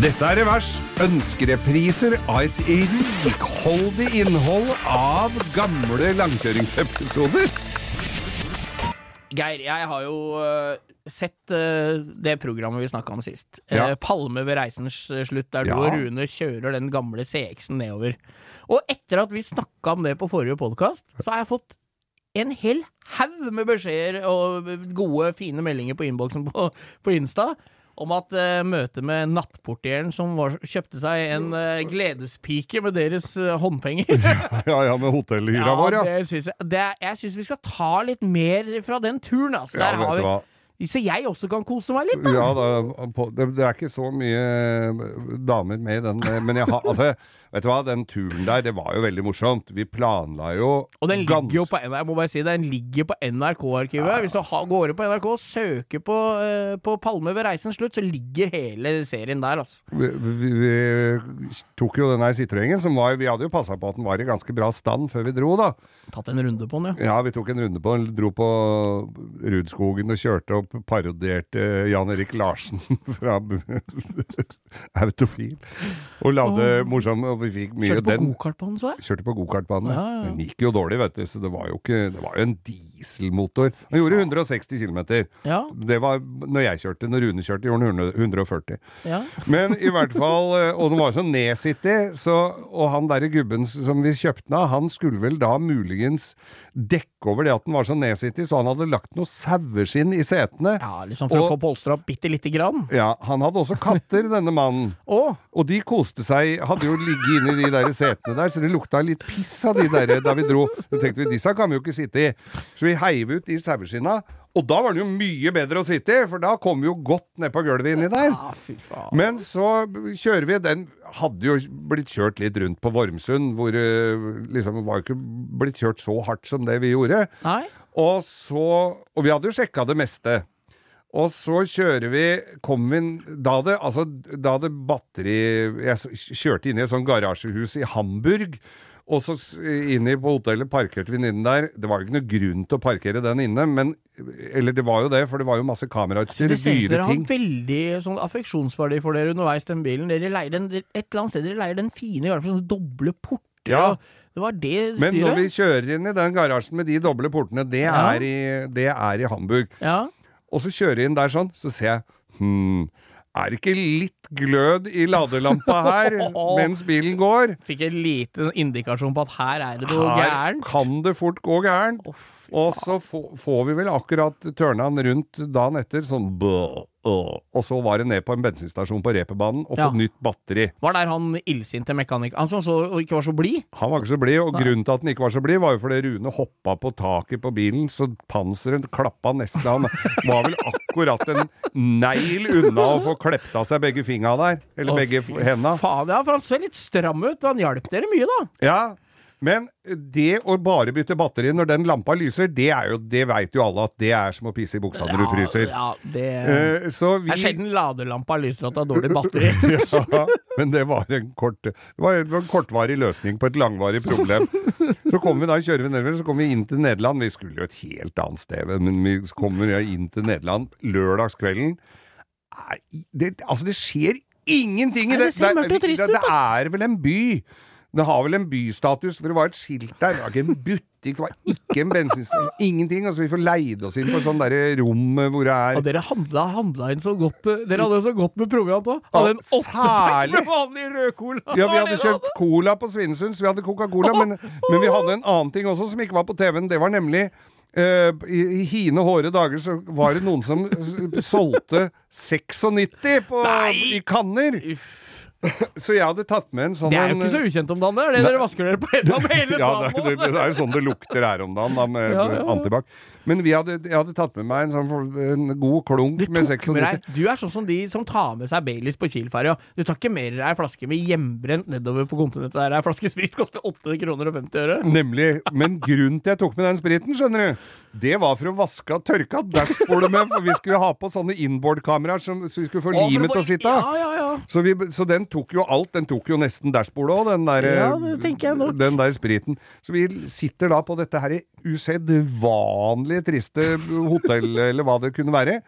Dette er Revers. Ønskerepriser av et rikholdig innhold av gamle langkjøringsepisoder. Geir, jeg har jo øh, sett øh, det programmet vi snakka om sist. Ja. Eh, Palme ved reisens slutt, der du Ja. og Rune kjører den gamle CX-en nedover. Og etter at vi snakka om det på forrige podkast, så har jeg fått en hel haug med beskjeder og gode, fine meldinger på innboksen på, på Insta om at uh, møtet med nattportieren som var, kjøpte seg en uh, gledespike med deres uh, håndpenger Ja, ja, med hotellhyra vår, ja. det synes jeg, det jeg syns vi skal ta litt mer fra den turen. Altså. Ja, Der har vi, så jeg også kan kose meg litt, da. Ja, da, på, det, det er ikke så mye damer med i den, men jeg har altså Vet du hva, den turen der, det var jo veldig morsomt. Vi planla jo Og den gans- ligger jo på, jeg må bare si, den ligger på NRK-arkivet. Hvis du ha, går inn på NRK og søker på, uh, på Palme ved reisens slutt, så ligger hele serien der, altså. vi, vi, vi tok jo den her Citroengen, som var Vi hadde jo passa på at den var i ganske bra stand før vi dro, da. Tatt en runde på den, ja. Ja, vi tok en runde på den. Dro på Rudskogen og kjørte opp parodierte Jan Erik Larsen fra Autofil. Og lagde morsom Og vi fikk mye Kjørte på den. Kjørte på den, så jeg. Kjørte på gokartbanen. Ja, ja. Den gikk jo dårlig, vet du, så det var jo ikke Det var jo en dieselmotor. Den gjorde 160 km. Ja, Det var når jeg kjørte. Når Rune kjørte, gjorde den 140. ja. Men i hvert fall eh, Og den var jo så nedsittig, så Og han derre gubben som vi kjøpte den av, han skulle vel da muligens dekke over det at den var så nedsittig, så han hadde lagt noe saueskinn i setene. ja liksom for Og- å få polstra opp bitte lite grann. Ja, han hadde også katter, denne mannen. Å, Og de koste seg, hadde jo ligget inni de der setene der, så det lukta litt piss av de der da vi dro. Så tenkte vi, disse kan vi jo ikke sitte i. Så vi heiv ut de saueskinna, og da var det jo mye bedre å sitte i, for da kom vi jo godt ned på gulvet inni der. faen. Men så kjører vi, den hadde jo blitt kjørt litt rundt på Vormsund, hvor eh, liksom var jo ikke blitt kjørt så hardt som det vi gjorde. Nei? Og så, og vi hadde jo sjekka det meste. Og så kjører vi kom vi, Da det, altså, da det batteri Jeg kjørte inn i et sånt garasjehus i Hamburg. Og så inn på hotellet parkerte vi den der. Det var jo ikke noe grunn til å parkere den inne, men Eller det var jo det, for det var jo masse kamerautstyr, Det ser ut som dyre dere har ting. veldig sånn affeksjonsverdi for dere underveis, den bilen. Dere leier den, et eller annet sted dere leier den fine garasjen med sånne doble porter. Ja. Det var det styret. Men når vi kjører inn i den garasjen med de doble portene, det, Ja. er, i, det er i Hamburg. Ja. Og så kjører jeg inn der sånn, så ser jeg Hm, er det ikke litt glød i ladelampa her mens bilen går? Fikk en liten indikasjon på at her er det noe Her gærent. kan det fort gå gærent. Oh, Og så får vi vel akkurat tørna den rundt dagen etter, sånn bø, øh. Og så var det ned på en bensinstasjon på reperbanen og Ja. få nytt batteri. Var der han illsinte mekanikeren Han som så ikke var så blid? Han var ikke så blid, og Nei. grunnen til at han ikke var så blid, var jo fordi Rune hoppa på taket på bilen, så panseret klappa nesten. Han var vel akkurat en negl unna å få klept av seg begge fingra der. Eller Å, begge henda. Faen, ja, for han ser litt stram ut. Han hjalp dere mye, da. Ja, men det å bare bytte batteri når den lampa lyser, det er jo, det veit jo alle at det er som å pisse i buksa når du fryser. Ja, det uh, så vi Det er sjelden ladelampa lyser at det har dårlig batteri. ja, men det var en kort Det var en kortvarig løsning på et langvarig problem. Så kommer vi da, kjører vi nedover, så kommer vi inn til Nederland. Vi skulle jo et helt annet sted, men vi kommer inn til Nederland lørdagskvelden. Det, altså, det skjer ingenting i det. det det, det er vel en by. Det har vel en bystatus, for det var et skilt der. Det var ikke en butikk, det var ikke en bensinstasjon. Ingenting. Altså, vi får leid oss inn på et sånt derre rom hvor det er Og dere handla, handla inn så godt eh, Dere hadde jo så godt med proviant òg. Ja, en med vanlig rødcola. Ja, vi hadde kjøpt cola på Svinesunds, vi hadde Coca-Cola. Men, men vi hadde en annen ting også som ikke var på TV-en. Det var nemlig uh, i, I hine hårde dager så var det noen som solgte 96 på, i kanner. Uff. Så jeg hadde tatt med en sånn Det er jo ikke så ukjent om dagen, det er det dere vasker dere på hele, hele ja, det, dagen. det, det er jo sånn det lukter her om dagen, da, med Ja, ja, ja. antibac. Men vi hadde, jeg hadde tatt med meg en sånn en god klunk Du med tok 96 Du er sånn som de som tar med seg Baileys på Kiel-ferja. Du tar ikke mer ei flaske med hjemmebrent nedover på kontinentet der ei flaske sprit koster 8 kroner og 50 øre. Nemlig. Men grunnen til jeg tok med den spriten, skjønner du, det var for å vaske og tørke av dashbordet med, for vi skulle ha på sånne inboard-kameraer som- så vi skulle få limet til å sitte av. Ja, ja, ja. Så, vi, så den tok jo alt. Den tok jo nesten dashbordet òg, den der, den der spriten. Så vi sitter da på dette her usedvanlig triste hotellet, eller hva det kunne være.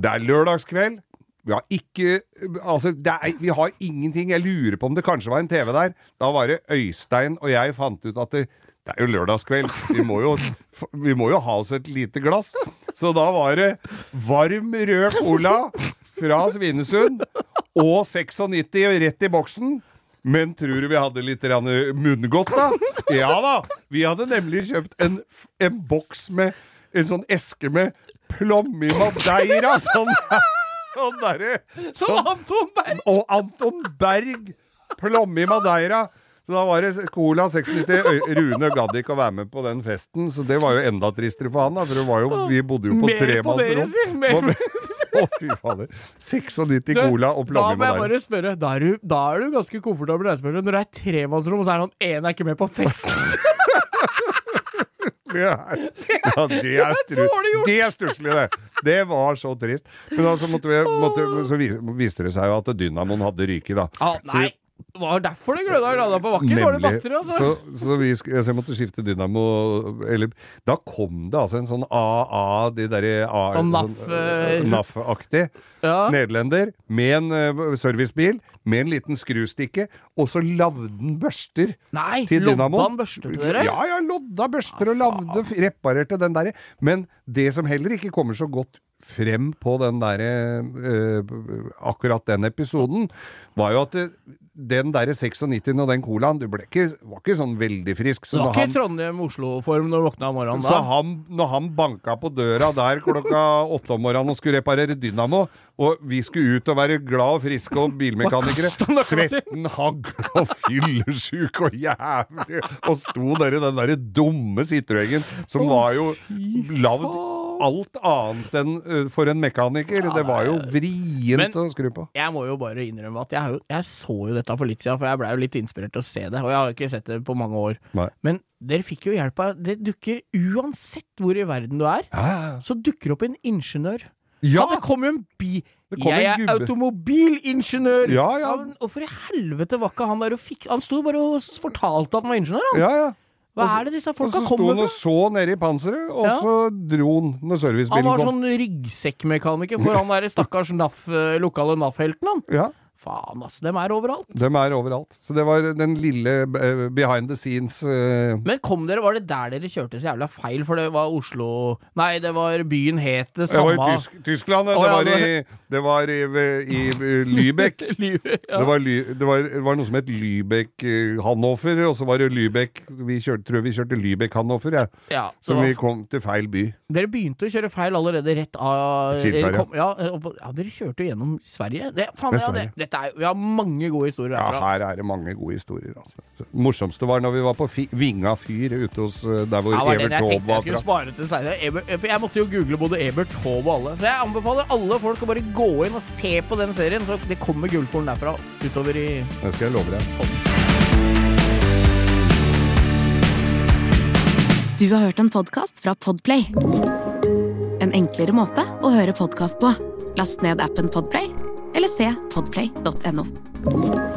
Det er lørdagskveld. Vi har ikke Altså, er, vi har ingenting. Jeg lurer på om det kanskje var en TV der. Da var det Øystein og jeg fant ut at det, det er jo lørdagskveld. Vi må jo, vi må jo ha oss et lite glass. Så da var det varm rød cola fra Svinesund og 96 rett i boksen. Men tror du vi hadde litt munngodt, da? Ja da! Vi hadde nemlig kjøpt en, en boks med En sånn eske med plomme i madeira. Sånn, sånn derre Som Anton Berg! Og Anton Berg! Plomme i madeira. Så da var det Cola 96. Rune gadd ikke å være med på den festen, så det var jo enda tristere for han, da. For det var jo, vi bodde jo på Mer på dere, tremannsrom. si! Å, fy fader. 96 Du, Cola og plommer med deg. Da må jeg bare spørre, da er du, da er du ganske komfortabel reisefølge når det er tremannsrom, og så er han ene er ikke med på fest. Det er, ja, det er, stru, det er stusslig, det. Det var så trist. Men da så, måtte vi, måtte, så viste det seg jo at dynamoen hadde ryket, da. Ah, Så vi- det var derfor det gløda i lada på bakken. Var det batteri, altså? Så, så, vi, så jeg måtte skifte dynamo Eller Da kom det altså en sånn AA, de derre NAF, sånn, eh, eh, NAF-aktig Ja. nederlender med en uh, servicebil med en liten skrustikke, og så lagde han børster. Nei, til lodda han børster til dere? Ja, ja, lodda børster og lagde, reparerte den derre. Men det som heller ikke kommer så godt frem på den derre øh, Akkurat den episoden, var jo at det, den derre 96 og den colaen, du ble ikke, var ikke sånn veldig frisk. Så du var ikke i Trondheim-Oslo-form når du våkna om morgenen så han, når han banka på døra der klokka åtte om morgenen og skulle reparere dynamo, og vi skulle ut og være glad og friske og bilmekanikere? Svetten hagl og fyllesyk og jævlig, og sto der i den derre dumme Citroën som var jo lagd alt annet enn ø, for en mekaniker. det var jo vrient å skru på. Jeg må jo bare innrømme at jeg, jo, jeg så jo dette for litt siden, for jeg blei jo litt inspirert til å se det. Og jeg har ikke sett det på mange år. Nei. Men dere fikk jo hjelp av Det dukker uansett hvor i verden du er, så dukker opp en ingeniør. Ja! det kommer jo en bi... Jeg er automobilingeniør! Ja, ja. men Hvorfor i helvete var ikke han der og fikk Han sto bare og fortalte at han var ingeniør, han. Ja, ja. Hva og er det disse Og folka så sto kommer han og så nede i panseret, og Ja. så dro han når Han servicebilen var kom. sånn ryggsekkmekaniker for han derre stakkars NAF, eh, lokale NAF-helten, han. Ja. Faen, altså. Dem er overalt. Dem er overalt. Så det var den lille eh, behind the scenes uh... Men kom dere, var det der dere kjørte så jævla feil? For det var Oslo Nei, det var byen het det Det var i Tysk, Tyskland. Det oh, ja, var i, det- det var i, i, i Lübeck. Lübeck ja. Det var, Ly, det, var, det var noe som het Lübeck Hannoffer, og så var det Lübeck Vi kjørte, tror vi kjørte Lübeck-Hannover, ja. ja, så vi kom til feil by. dere begynte å kjøre feil allerede rett av eller Ja, dere kjørte jo gjennom Sverige. Det, faen, ja, det. Dette er, vi har mange gode historier Ja, her er det mange gode historier, altså. Så, morsomste var når vi var på fi, Vinga fyr ute hos eh, der hvor Ja, var Evert Taube var var jeg spare til senere. Jeg måtte jo google både Ebert Taube og alle. Så jeg anbefaler alle folk å bare gå inn og se på den serien. Så det kommer gullkorn derfra utover i Det skal jeg love deg. Du har hørt en podkast fra Podplay. En enklere måte å høre podkast på. Last ned appen Podplay, se podplay.no.